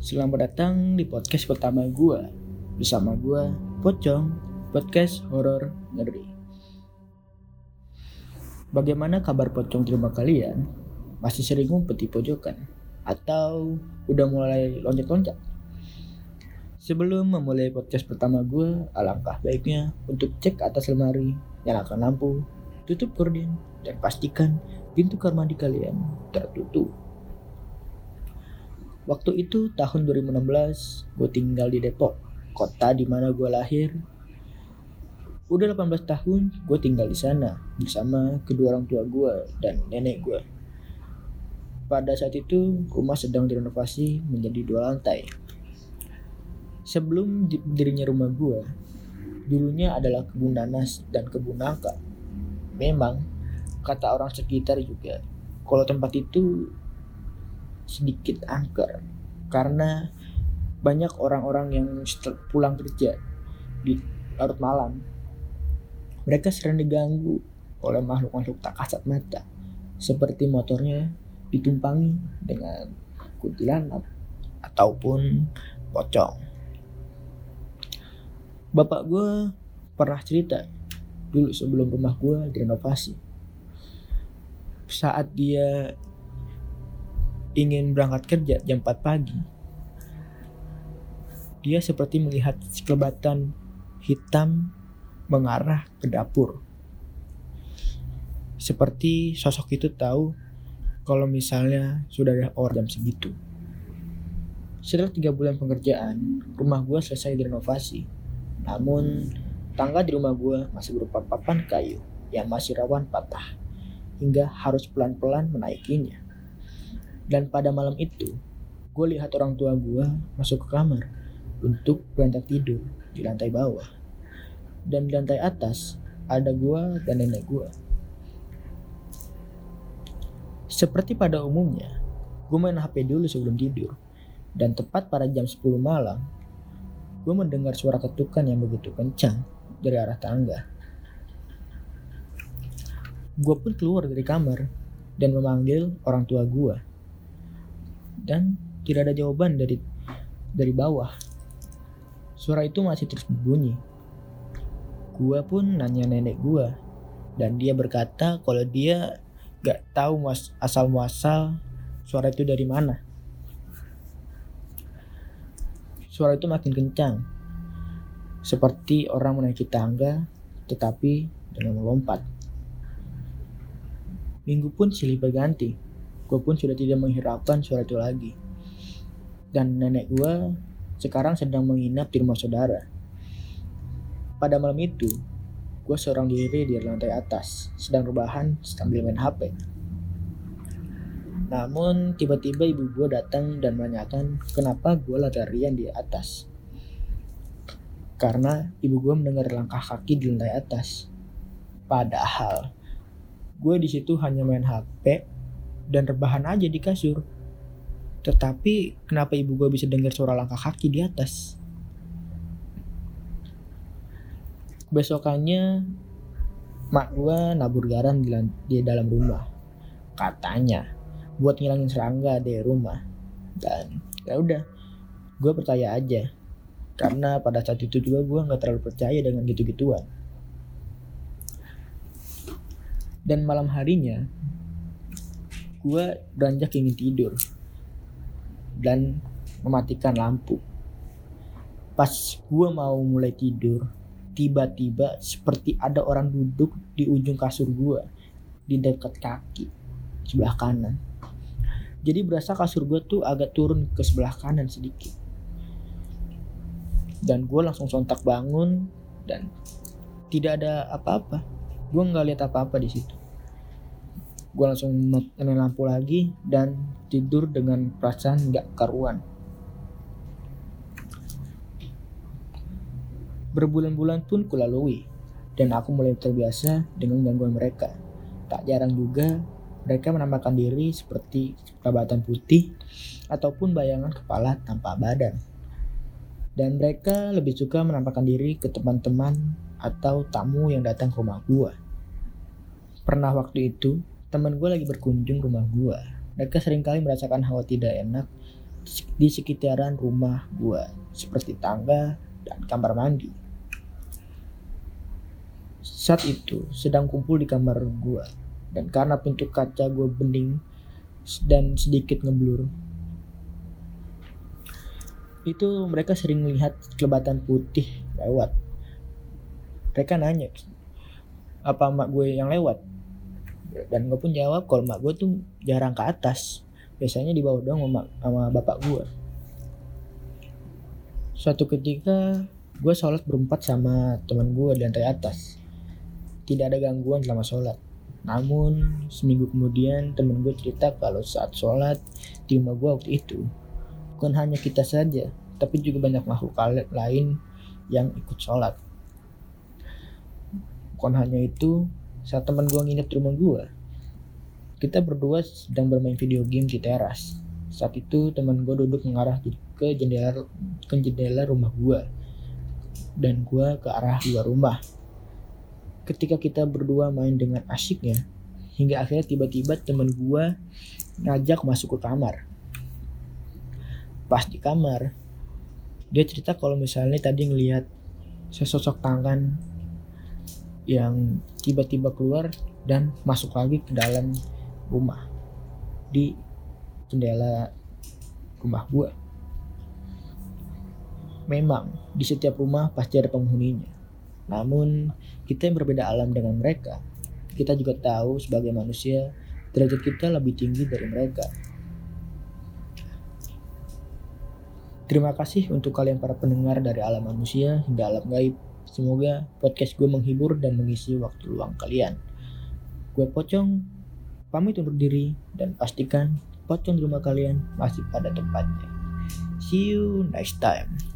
Selamat datang di podcast pertama gue Bersama gue, Pocong, podcast horor ngeri Bagaimana kabar Pocong di rumah kalian? Masih sering ngumpet di pojokan? Atau udah mulai loncat-loncat? Sebelum memulai podcast pertama gue, alangkah baiknya untuk cek atas lemari, nyalakan lampu, tutup gorden, dan pastikan pintu kamar mandi kalian tertutup. Waktu itu tahun 2016, gue tinggal di Depok, kota di mana gue lahir. Udah 18 tahun, gue tinggal di sana bersama kedua orang tua gue dan nenek gue. Pada saat itu, rumah sedang direnovasi menjadi dua lantai. Sebelum dirinya rumah gue, dulunya adalah kebun nanas dan kebun nangka. Memang, kata orang sekitar juga, kalau tempat itu sedikit angker karena banyak orang-orang yang pulang kerja di larut malam. Mereka sering diganggu oleh makhluk-makhluk tak kasat mata, seperti motornya ditumpangi dengan kuntilanak ataupun pocong. Bapak gue pernah cerita dulu sebelum rumah gue direnovasi. Saat dia ingin berangkat kerja jam 4 pagi, dia seperti melihat sekelebatan hitam mengarah ke dapur. Seperti sosok itu tahu kalau misalnya sudah ada orang jam segitu. Setelah tiga bulan pengerjaan, rumah gue selesai direnovasi. Namun, tangga di rumah gue masih berupa papan kayu yang masih rawan patah, hingga harus pelan-pelan menaikinya. Dan pada malam itu, gue lihat orang tua gue masuk ke kamar untuk berantak tidur di lantai bawah. Dan di lantai atas ada gue dan nenek gue. Seperti pada umumnya, gue main HP dulu sebelum tidur. Dan tepat pada jam 10 malam, gue mendengar suara ketukan yang begitu kencang dari arah tangga. Gue pun keluar dari kamar dan memanggil orang tua gue dan tidak ada jawaban dari dari bawah. Suara itu masih terus berbunyi. Gua pun nanya nenek gua dan dia berkata kalau dia gak tahu mas asal muasal suara itu dari mana. Suara itu makin kencang, seperti orang menaiki tangga, tetapi dengan melompat. Minggu pun silih berganti gue pun sudah tidak menghiraukan suara itu lagi. Dan nenek gue sekarang sedang menginap di rumah saudara. Pada malam itu, gue seorang diri di lantai atas, sedang rebahan sambil main HP. Namun tiba-tiba ibu gue datang dan menanyakan kenapa gue larian di atas. Karena ibu gue mendengar langkah kaki di lantai atas. Padahal gue di situ hanya main HP dan rebahan aja di kasur. Tetapi kenapa ibu gue bisa dengar suara langkah kaki di atas? Besokannya mak gue nabur garam di, di dalam rumah. Katanya buat ngilangin serangga dari rumah. Dan ya udah, gue percaya aja. Karena pada saat itu juga gue nggak terlalu percaya dengan gitu-gituan. Dan malam harinya gue beranjak ingin tidur dan mematikan lampu. Pas gue mau mulai tidur, tiba-tiba seperti ada orang duduk di ujung kasur gue di dekat kaki sebelah kanan. Jadi berasa kasur gue tuh agak turun ke sebelah kanan sedikit. Dan gue langsung sontak bangun dan tidak ada apa-apa. Gue nggak lihat apa-apa di situ gue langsung matiin lampu lagi dan tidur dengan perasaan gak karuan. Berbulan-bulan pun kulalui dan aku mulai terbiasa dengan gangguan mereka. Tak jarang juga mereka menambahkan diri seperti kelabatan putih ataupun bayangan kepala tanpa badan. Dan mereka lebih suka menampakkan diri ke teman-teman atau tamu yang datang ke rumah gua. Pernah waktu itu, teman gue lagi berkunjung rumah gue. Mereka sering kali merasakan hawa tidak enak di sekitaran rumah gue seperti tangga dan kamar mandi. Saat itu sedang kumpul di kamar gue dan karena pintu kaca gue bening dan sedikit ngeblur. Itu mereka sering melihat kelebatan putih lewat. Mereka nanya, apa mak gue yang lewat? Dan gue pun jawab kalau mak gue tuh jarang ke atas. Biasanya di bawah doang sama, sama bapak gue. Suatu ketika gue sholat berempat sama teman gue di lantai atas. Tidak ada gangguan selama sholat. Namun seminggu kemudian temen gue cerita kalau saat sholat di rumah gue waktu itu bukan hanya kita saja, tapi juga banyak makhluk lain yang ikut sholat. Bukan hanya itu, saat teman gue nginep di rumah gue, kita berdua sedang bermain video game di teras. Saat itu teman gue duduk mengarah ke jendela ke jendela rumah gue dan gue ke arah luar rumah ketika kita berdua main dengan asyiknya hingga akhirnya tiba-tiba temen gue ngajak masuk ke kamar pas di kamar dia cerita kalau misalnya tadi ngelihat sesosok tangan yang tiba-tiba keluar dan masuk lagi ke dalam rumah di jendela rumah gue memang di setiap rumah pasti ada penghuninya namun, kita yang berbeda alam dengan mereka. Kita juga tahu sebagai manusia, derajat kita lebih tinggi dari mereka. Terima kasih untuk kalian para pendengar dari alam manusia hingga alam gaib. Semoga podcast gue menghibur dan mengisi waktu luang kalian. Gue Pocong, pamit undur diri dan pastikan pocong di rumah kalian masih pada tempatnya. See you next time.